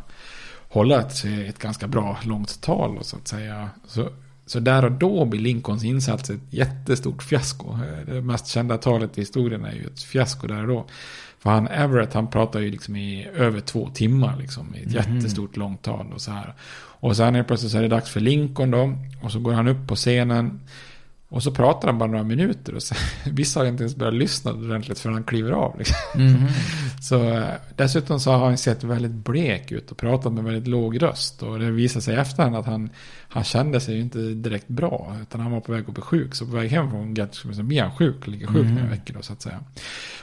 hålla ett, ett ganska bra långt tal, då, så att säga. Så, så där och då blir Lincolns insats ett jättestort fiasko. Det mest kända talet i historien är ju ett fiasko där och då. För han Everett, han pratar ju liksom i över två timmar liksom. I ett Mhm. jättestort långt tal och så här. Och sen är det plötsligt så är det dags för Lincoln då. Och så går han upp på scenen. Och så pratar han bara några minuter. Och så, vissa har inte ens börjat lyssna ordentligt förrän han kliver av. Liksom. Mhm. Så eh, dessutom så har han sett väldigt blek ut och pratat med väldigt låg röst. Och det visar sig i efterhand att han, han kände sig inte direkt bra. Utan han var på väg att bli sjuk. Så på väg hem från så blir han sjuk. Ligger sjuk Mhm. några veckor då så att säga.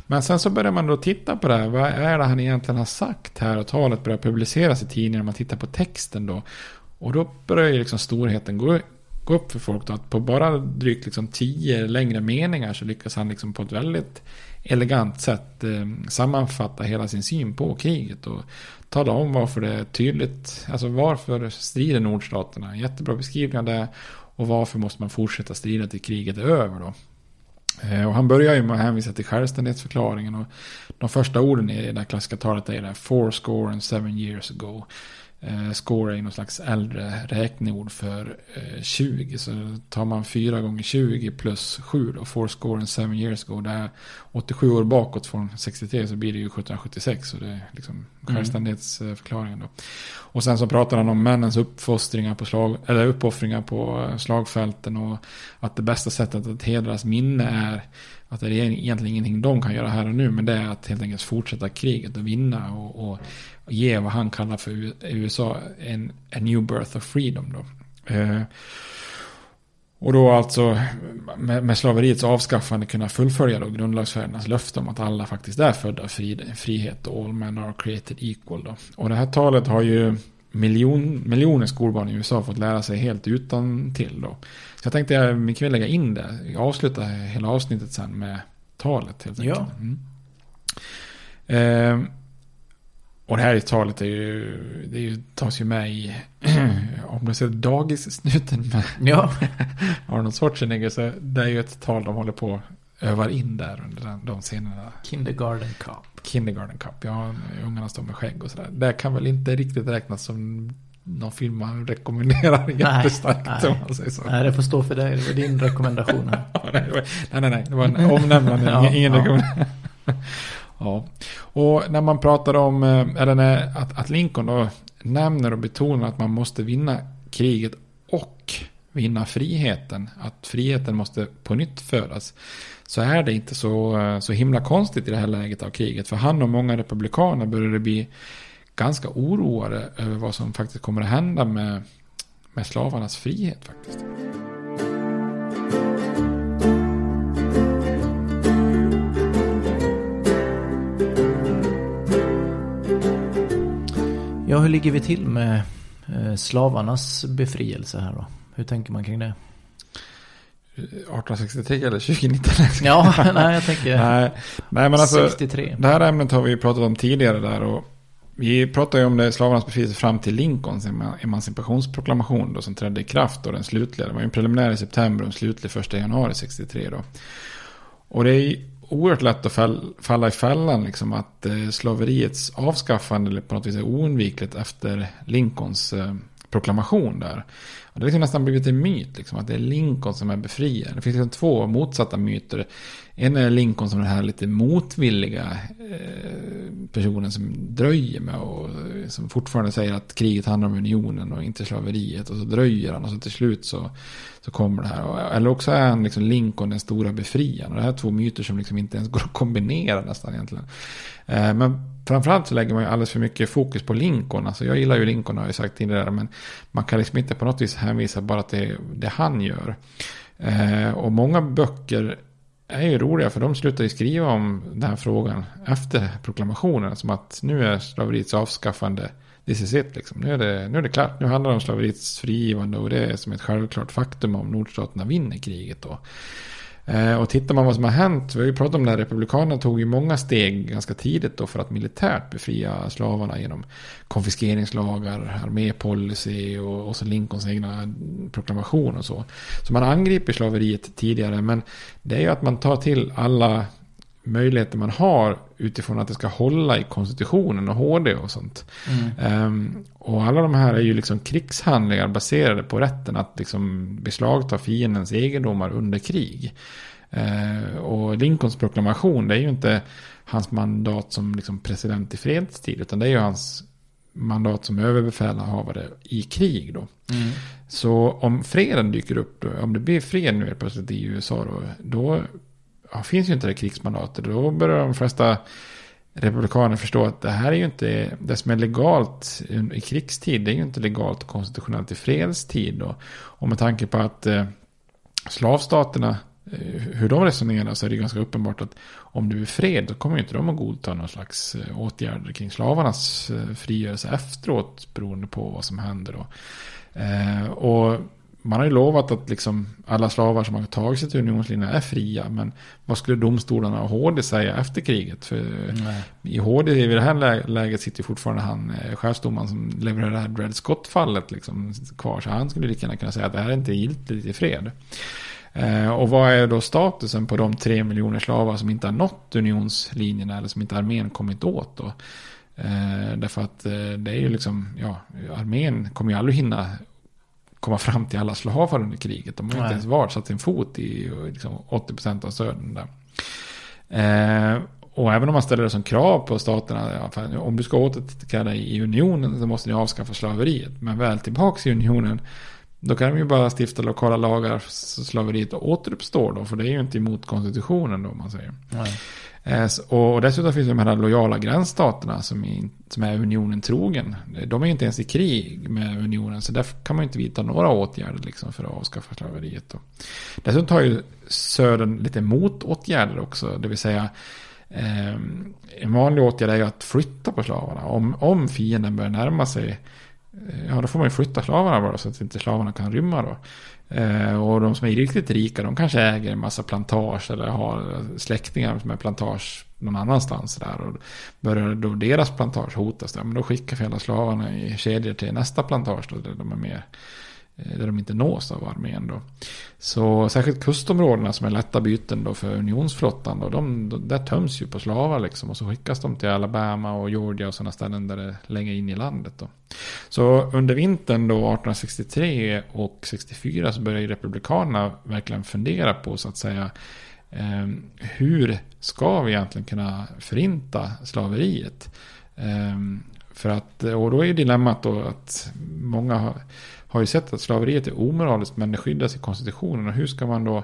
Men sen så börjar man då titta på det här. Vad är det han egentligen har sagt här? Och talet börjar publiceras i tidningar. Man tittar på texten då. Och då börjar ju liksom storheten gå, gå upp för folk då. Att på bara drygt liksom tio längre meningar så lyckas han liksom på ett väldigt elegant sätt eh, sammanfatta hela sin syn på kriget. Och tala om varför det är tydligt. Alltså varför strider nordstaterna. Jättebra beskrivning av det. Och varför måste man fortsätta strida till kriget är över då. Eh, och han börjar ju med att hänvisa till självständighetsförklaringen. Och de första orden i det där klassiska talet är det four score and seven years ago. Eh, score är någon slags äldre räkneord för eh, 20. Så tar man 4 gånger 20 plus 7 då. Four score and seven years ago. Det är 87 år bakåt från 63 så blir det ju 1776. Så det är liksom Mm. självständighetsförklaringen då. Och sen så pratar han om männens uppfostringar på slag, eller uppoffringar på eh, slagfälten. Och att det bästa sättet att hedra deras minne är att det är egentligen ingenting de kan göra här och nu. Men det är att helt enkelt fortsätta kriget och vinna. Och, och, och ge vad han kallar för USA en, a new birth of freedom. Då. Eh, och då alltså med, med slaveriets avskaffande kunna fullfölja då grundlagsfädernas löfte om att alla faktiskt är födda av fri, frihet och all men are created equal. Då. Och det här talet har ju miljon, miljoner skolbarn i USA fått lära sig helt utan till då. Så jag tänkte jag mycket väl lägga in det. Jag avslutar hela avsnittet sen med talet helt enkelt. Ja. Mm. Eh, och det här talet är ju, det är ju, tas ju med i, om du ser dagissnuten med Ja. Arnold Schwarzenegger, så det är ju ett tal de håller på övar in där under den, de scenerna. Kindergarten Cup. Kindergarten Cup, ja, ungarna står med skägg och sådär. Det kan väl inte riktigt räknas som någon film man rekommenderar jättestarkt. Nej, om man säger så. nej, det får stå för dig. Det var din rekommendation här. Nej, nej, nej, nej, det var en omnämnande, Ja, ingen ja. rekommendation. Ja, och när man pratar om, eh, eller när, att, att Lincoln då nämner och betonar att man måste vinna kriget och vinna friheten, att friheten måste på nytt födas, så är det inte så, eh, så himla konstigt i det här läget av kriget. För han och många republikaner började bli ganska oroade över vad som faktiskt kommer att hända med, med slavarnas frihet faktiskt. Ja, hur ligger vi till med eh, slavarnas befrielse här då? Hur tänker man kring det? 1863 eller 2019? Ja, nej, jag tänker nej, nej, men alltså, 63. Det här ämnet har vi ju pratat om tidigare där. Och vi pratade ju om det slavarnas befrielse fram till Lincolns ema- emancipationsproklamation då, som trädde i kraft. Då, den slutliga. Det var ju en preliminär i september och en slutlig första januari 63. Då. Och det är oerhört lätt att fall, falla i fällan liksom att eh, slaveriets avskaffande eller på något vis är oundvikligt efter Lincolns eh, proklamation där. Och det har liksom nästan blivit en myt, liksom, att det är Lincoln som är befriaren. Det finns liksom två motsatta myter. En är Lincoln som den här lite motvilliga eh, personen som dröjer med och eh, som fortfarande säger att kriget handlar om unionen och inte slaveriet. Och så dröjer han och så till slut så, så kommer det här. Eh, eller också är han liksom Lincoln den stora befriaren. Och det här är två myter som liksom inte ens går att kombinera nästan egentligen. Eh, Men framförallt så lägger man ju alldeles för mycket fokus på Lincoln. Alltså jag gillar ju Lincoln har jag ju sagt tidigare. Men man kan liksom inte på något vis hänvisa bara till det, det han gör. Eh, Och många böcker är ju roliga för de slutar ju skriva om den här frågan efter proklamationen. Som att nu är slaveriets avskaffande, this is it liksom. Nu är det, nu är det klart, nu handlar det om slaveriets frigivande och det är som ett självklart faktum om nordstaterna vinner kriget då. Eh, och tittar man vad som har hänt, vi har ju pratat om det här, republikanerna tog ju många steg ganska tidigt då för att militärt befria slavarna genom konfiskeringslagar, armépolicy och, och så Lincolns egna proklamation och så. Så man angriper slaveriet tidigare, men det är ju att man tar till alla möjligheter man har utifrån att det ska hålla i konstitutionen och HD och sånt. Mm. Ehm, och alla de här är ju liksom krigshandlingar baserade på rätten att liksom beslagta fiendens egendomar under krig. Eh, och Lincolns proklamation, det är ju inte hans mandat som liksom president i fredstid, utan det är ju hans mandat som överbefälhavare i krig då. Mm. Så om freden dyker upp, då, om det blir fred nu helt plötsligt i USA då, då finns ju inte det krigsmandatet. Då börjar de flesta republikaner förstå att det här är ju inte, det som är legalt i krigstid, det är ju inte legalt och konstitutionellt i fredstid. Och, och med tanke på att eh, slavstaterna, eh, hur de resonerar så är det ganska uppenbart att om det blir fred, då kommer ju inte de att godta någon slags eh, åtgärder kring slavarnas eh, frigörelse efteråt, beroende på vad som händer då. Eh, och man har ju lovat att liksom alla slavar som har tagit sig till unionslinjen är fria. Men vad skulle domstolarna och HD säga efter kriget? För Nej. i HD i det här lä- läget sitter fortfarande han eh, chefsdomaren som levererar det här Dred Scott-fallet liksom kvar. Så han skulle lika gärna kunna säga att det här är inte giltigt i fred. Eh, och vad är då statusen på de tre miljoner slavar som inte har nått unionslinjerna eller som inte armén kommit åt då? Eh, därför att eh, det är ju liksom, ja, armén kommer ju aldrig hinna komma fram till alla slavar under kriget. De har inte ens varit satt sin fot i liksom, 80% av södern där. Eh, och även om man ställer det som krav på staterna, ja, om du ska återkalla i unionen så måste ni avskaffa slaveriet. Men väl tillbaka i unionen, då kan de ju bara stifta lokala lagar så slaveriet återuppstår då, för det är ju inte emot konstitutionen då, om man säger. Nej. Eh, och dessutom finns det de här lojala gränsstaterna som är, som är unionen trogen. Eh, de är ju inte ens i krig med unionen så därför kan man ju inte vidta några åtgärder liksom för att avskaffa slaveriet. Då. Dessutom tar ju södern lite motåtgärder också. Det vill säga eh, en vanlig åtgärd är ju att flytta på slavarna. Om, om fienden börjar närma sig eh, Ja, då får man ju flytta slavarna bara så att inte slavarna kan rymma då. Eh, och de som är riktigt rika, de kanske äger en massa plantage eller har släktingar som är plantage någon annanstans där. Och börjar då deras plantage hotas, men då skickar vi alla slavarna i kedjor till nästa plantage då, där de är mer Eh, där de inte nås av armén då. Så särskilt kustområdena som är lätta byten då för unionsflottan då, de, de, där töms ju på slavar liksom och så skickas de till Alabama och Georgia och sådana ställen där det är längre in i landet då. Så under vintern då 1863 och 64 så börjar ju republikanerna verkligen fundera på så att säga eh, hur ska vi egentligen kunna förinta slaveriet? Eh, för att, och då är ju dilemmat då att många har, har ju sett att slaveriet är omoraliskt men det skyddas i konstitutionen. Och hur ska man då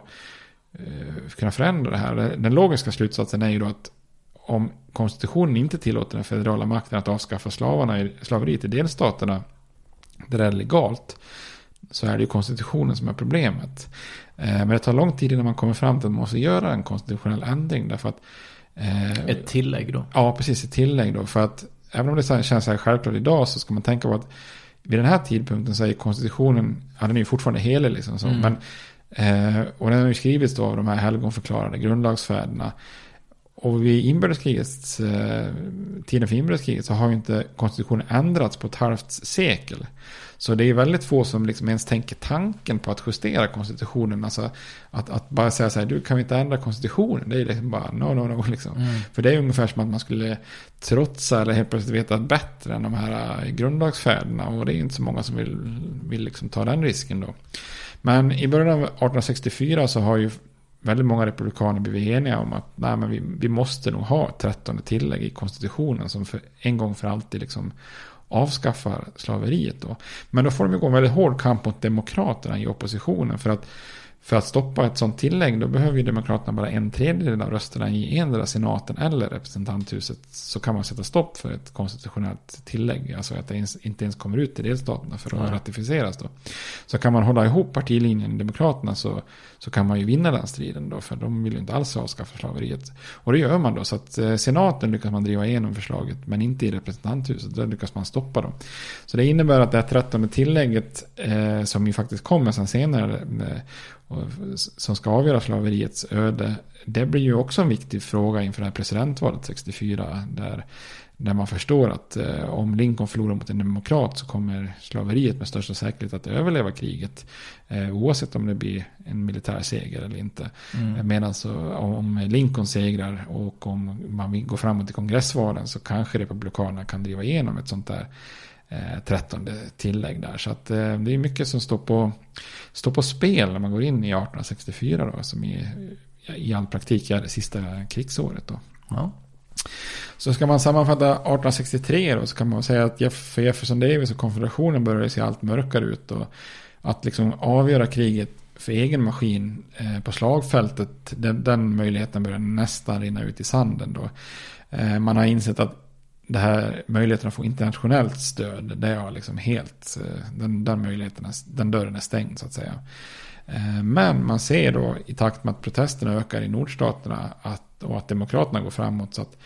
eh, kunna förändra det här? Den logiska slutsatsen är ju då att om konstitutionen inte tillåter den federala makten att avskaffa slavarna i, slaveriet i delstaterna där det är legalt så är det ju konstitutionen som är problemet. Eh, men det tar lång tid innan man kommer fram till att man måste göra en konstitutionell ändring. Därför att, eh, ett tillägg då? Ja, precis. Ett tillägg då. För att även om det känns så här självklart idag så ska man tänka på att vid den här tidpunkten så är konstitutionen, ja den är ju fortfarande helig liksom. Så, mm. men, eh, och den har ju skrivits då av de här helgonförklarade grundlagsfäderna. Och vid inbördeskriget, eh, tiden för inbördeskriget så har ju inte konstitutionen ändrats på ett halvt sekel. Så det är väldigt få som liksom ens tänker tanken på att justera konstitutionen. Alltså att, att bara säga så här, du kan vi inte ändra konstitutionen? Det är liksom bara no, no, no. Liksom. Mm. För det är ungefär som att man skulle trotsa eller helt plötsligt veta bättre än de här äh, grundlagsfäderna. Och det är inte så många som vill, vill liksom ta den risken då. Men i början av 1864 så har ju väldigt många republikaner blivit eniga om att nej, men vi, vi måste nog ha ett trettonde tillägg i konstitutionen som för en gång för alltid liksom avskaffar slaveriet då. Men då får de ju gå en väldigt hård kamp mot demokraterna i oppositionen. För att för att stoppa ett sånt tillägg då behöver ju Demokraterna bara en tredjedel av rösterna i endera senaten eller representanthuset. Så kan man sätta stopp för ett konstitutionellt tillägg. Alltså att det inte ens kommer ut till delstaterna för att ja. ratificeras då. Så kan man hålla ihop partilinjen i Demokraterna så, så kan man ju vinna den striden då. För de vill ju inte alls avskaffa slaveriet. Och det gör man då. Så att eh, senaten lyckas man driva igenom förslaget men inte i representanthuset. Där lyckas man stoppa dem. Så det innebär att det här trettonde tillägget eh, som ju faktiskt kommer sen senare eh, som ska avgöra slaveriets öde. Det blir ju också en viktig fråga inför det här presidentvalet 64. Där, där man förstår att eh, om Lincoln förlorar mot en demokrat så kommer slaveriet med största säkerhet att överleva kriget. Eh, oavsett om det blir en militär seger eller inte. Mm. Medan så, om Lincoln segrar och om man går framåt i kongressvalen så kanske republikanerna kan driva igenom ett sånt där trettonde tillägg där. Så att eh, det är mycket som står på, står på spel när man går in i 1864 då, som i, i all praktik är det sista krigsåret då. Ja. Så ska man sammanfatta 1863 då så kan man säga att för Jefferson Davis och konfederationen började se allt mörkare ut. Och att liksom avgöra kriget för egen maskin eh, på slagfältet, den, den möjligheten börjar nästan rinna ut i sanden då. Eh, man har insett att det här möjligheten att få internationellt stöd, det är liksom helt, eh, den, den möjligheten, den dörren är stängd så att säga. Eh, men man ser då i takt med att protesterna ökar i nordstaterna att, och att demokraterna går framåt så att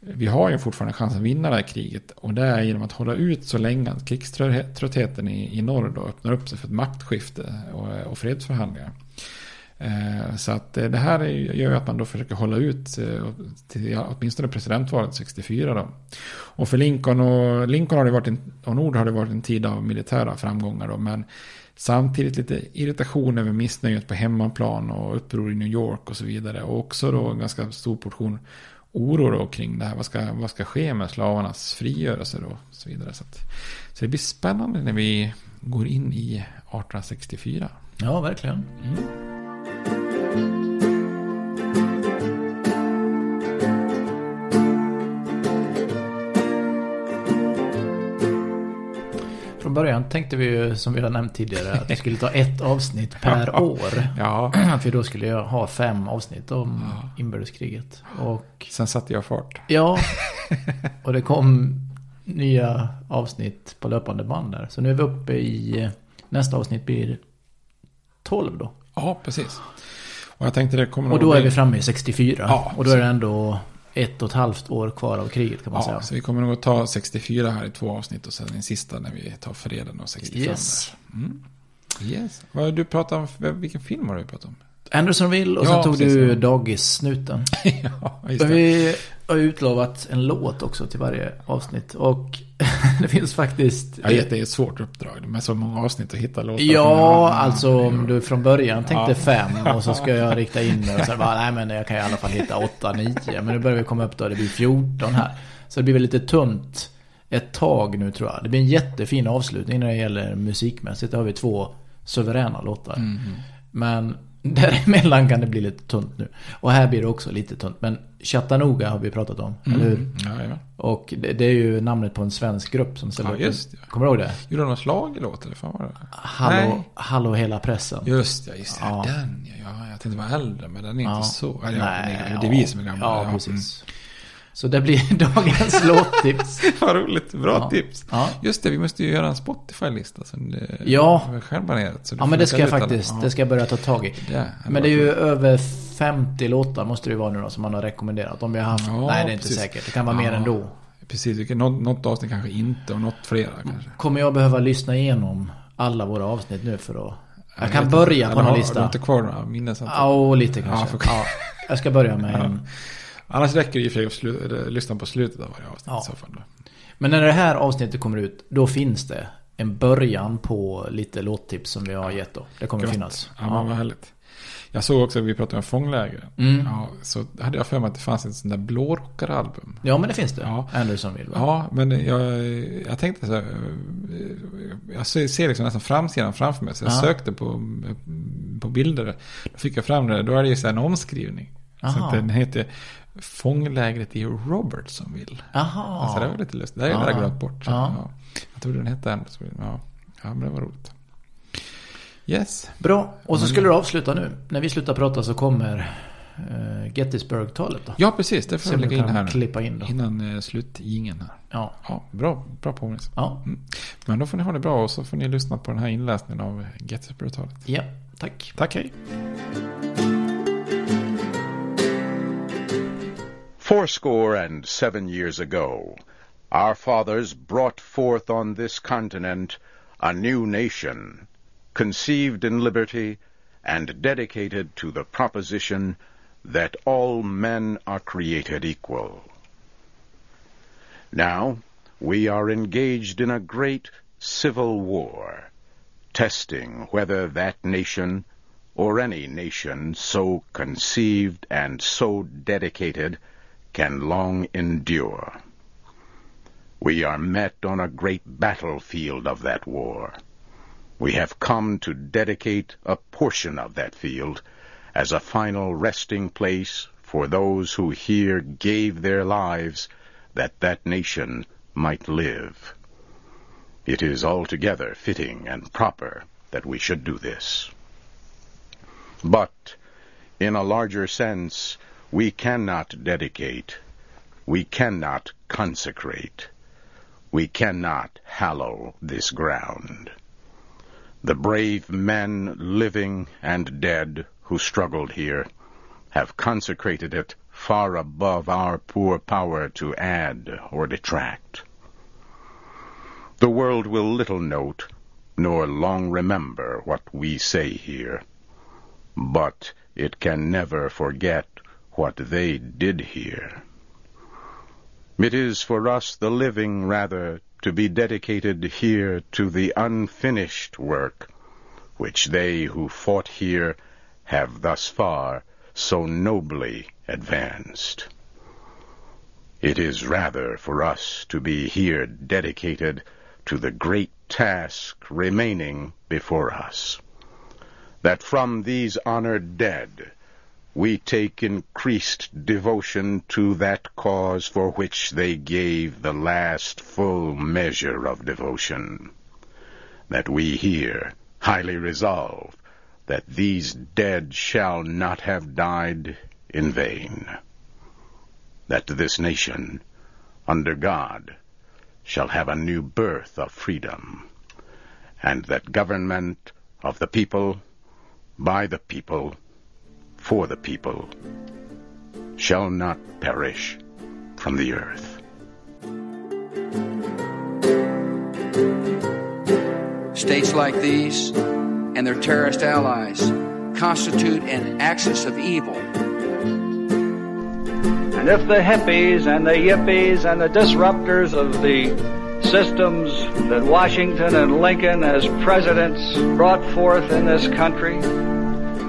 vi har ju fortfarande chans att vinna det här kriget. Och det är genom att hålla ut så länge att krigströttheten i, i norr då öppnar upp sig för ett maktskifte och, och fredsförhandlingar. Eh, så att eh, det här gör att man då försöker hålla ut eh, till åtminstone presidentvalet 64 då. Och för Lincoln och, Lincoln har det varit en, och Nord har det varit en tid av militära framgångar då. Men samtidigt lite irritation över missnöjet på hemmaplan och uppror i New York och så vidare. Och också då en ganska stor portion oro då kring det här. Vad ska, vad ska ske med slavarnas frigörelse då? Och så vidare. Så, att, så det blir spännande när vi går in i 1864. Ja, verkligen. Mm. Från början tänkte vi ju, som vi har nämnt tidigare, att vi skulle ta ett avsnitt per år. Ja. Att vi då skulle ha fem avsnitt om ja. inbördeskriget. Och... Sen satte jag fart. Ja. Och det kom nya avsnitt på löpande band där. Så nu är vi uppe i, nästa avsnitt blir 12 då. Ja, precis. Och jag tänkte det kommer Och då är vi framme i 64. Ja, och då är det ändå ett och ett halvt år kvar av kriget kan man ja, säga. Så vi kommer nog att ta 64 här i två avsnitt och sen den sista när vi tar freden och 65. Yes. Mm. Yes. Vad du pratat om, vilken film har du pratat om? Andersonville och ja, sen tog precis, du. Dagis-snuten. ja, just det. Vi har utlovat en låt också till varje avsnitt. Och det finns faktiskt... Vet, det är ett svårt uppdrag med så många avsnitt att hitta låtar. Ja, alltså om du från början tänkte Ja. fem och så ska jag rikta in mig och så bara, nej men jag kan i alla fall hitta åtta, nio. Men nu börjar vi komma upp då, det blir 14 här. Så det blir väl lite tunt ett tag nu tror jag. Det blir en jättefin avslutning när det gäller musikmässigt. Där har vi två suveräna låtar. Mhm. Men däremellan kan det bli lite tunt nu. Och här blir det också lite tunt. Men Chattanooga har vi pratat om, Mm. eller hur? Jajamän. Och det, det är ju namnet på en svensk grupp som ställer Ja, upp. just det. Kommer du ihåg det? Gjorde de någon slagelåt eller fan var det? Hallå, Nej. hallå hela pressen. Just det, just det. Ja. Den ja. ja. Jag tänkte vara äldre, men den är Ja. inte så. Eller, ja, Nej, det är- vi som är gamla. Ja, precis. Så det blir dagens låttips. Vad roligt, bra Ja. tips. Ja. Just det, vi måste ju göra en Spotify-lista. Ja. Självbanerat. så du Ja men det ska jag faktiskt, Ja. det ska jag börja ta tag i. Det men det är ju över 50 låtar måste det ju vara nu då som man har rekommenderat. Om vi har haft, nej det är inte precis. säkert, det kan vara mer ändå. Precis, något, något avsnitt kanske inte och något flera kanske. Kommer jag behöva lyssna igenom alla våra avsnitt nu för att... Jag kan vet börja inte. på någon lista. Har du inte kvar några minnesanteckningar? Ja, lite kanske. Ja, jag ska börja med en. Annars räcker det ju för att slu- lyssna på slutet av varje avsnitt Ja. i så fall. Men när det här avsnittet kommer ut, då finns det en början på lite låttips som vi har gett då. Det kommer Gött. finnas. Ja, men vad härligt. Jag såg också, vi pratade om fångläger. Mm. Ja, så hade jag för mig att det fanns ett sånt där blårockaralbum. Ja, men det finns det. Ja. Anderson vill va? Ja, men jag, jag tänkte så här, jag ser liksom nästan framsidan framför mig. Så jag Ja. sökte på, på bilder. Då fick jag fram det. Då är det ju så en omskrivning. Så Aha. att den heter Fånglägret i Robertsonville. Aha. Alltså det var lite lustigt. Det har jag glömt bort. Ja. ja. Jag trodde den hette Andersonville. Ja. ja, men det var roligt. Yes. Bra. Och så Men- skulle du avsluta nu. När vi slutar prata så kommer uh, Gettysburg-talet då. Ja, precis. Det får jag lägga in här klippa in då. Innan eh, slutgingen här. Ja. Ja, bra, bra påminnelse. Ja. Mm. Men då får ni ha det bra och så får ni lyssna på den här inläsningen av Gettysburg-talet. Ja, tack. Tack, hej. Fourscore and seven years ago, our fathers brought forth on this continent a new nation, conceived in liberty and dedicated to the proposition that all men are created equal. Now, we are engaged in a great civil war, testing whether that nation or any nation so conceived and so dedicated can long endure. We are met on a great battlefield of that war. We have come to dedicate a portion of that field as a final resting place for those who here gave their lives that that nation might live. It is altogether fitting and proper that we should do this. But, in a larger sense, we cannot dedicate, we cannot consecrate, we cannot hallow this ground. The brave men living and dead who struggled here have consecrated it far above our poor power to add or detract. The world will little note, nor long remember what we say here, but it can never forget what they did here. It is for us, the living, rather, to be dedicated here to the unfinished work which they who fought here have thus far so nobly advanced. It is rather for us to be here dedicated to the great task remaining before us, that from these honored dead we take increased devotion to that cause for which they gave the last full measure of devotion, that we here highly resolve that these dead shall not have died in vain, that this nation, under God, shall have a new birth of freedom, and that government of the people, by the people, for the people, shall not perish from the earth. States like these and their terrorist allies constitute an axis of evil. And if the hippies and the yippies and the disruptors of the systems that Washington and Lincoln, as presidents, brought forth in this country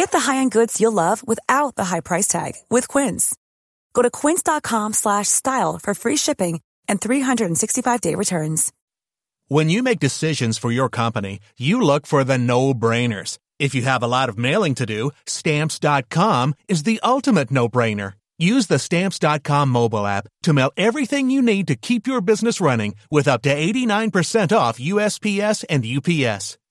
Get the high-end goods you'll love without the high price tag with Quince. Go to quince.com slash style for free shipping and 365-day returns. When you make decisions for your company, you look for the no-brainers. If you have a lot of mailing to do, stamps.com is the ultimate no-brainer. Use the stamps.com mobile app to mail everything you need to keep your business running with up to 89% off USPS and UPS.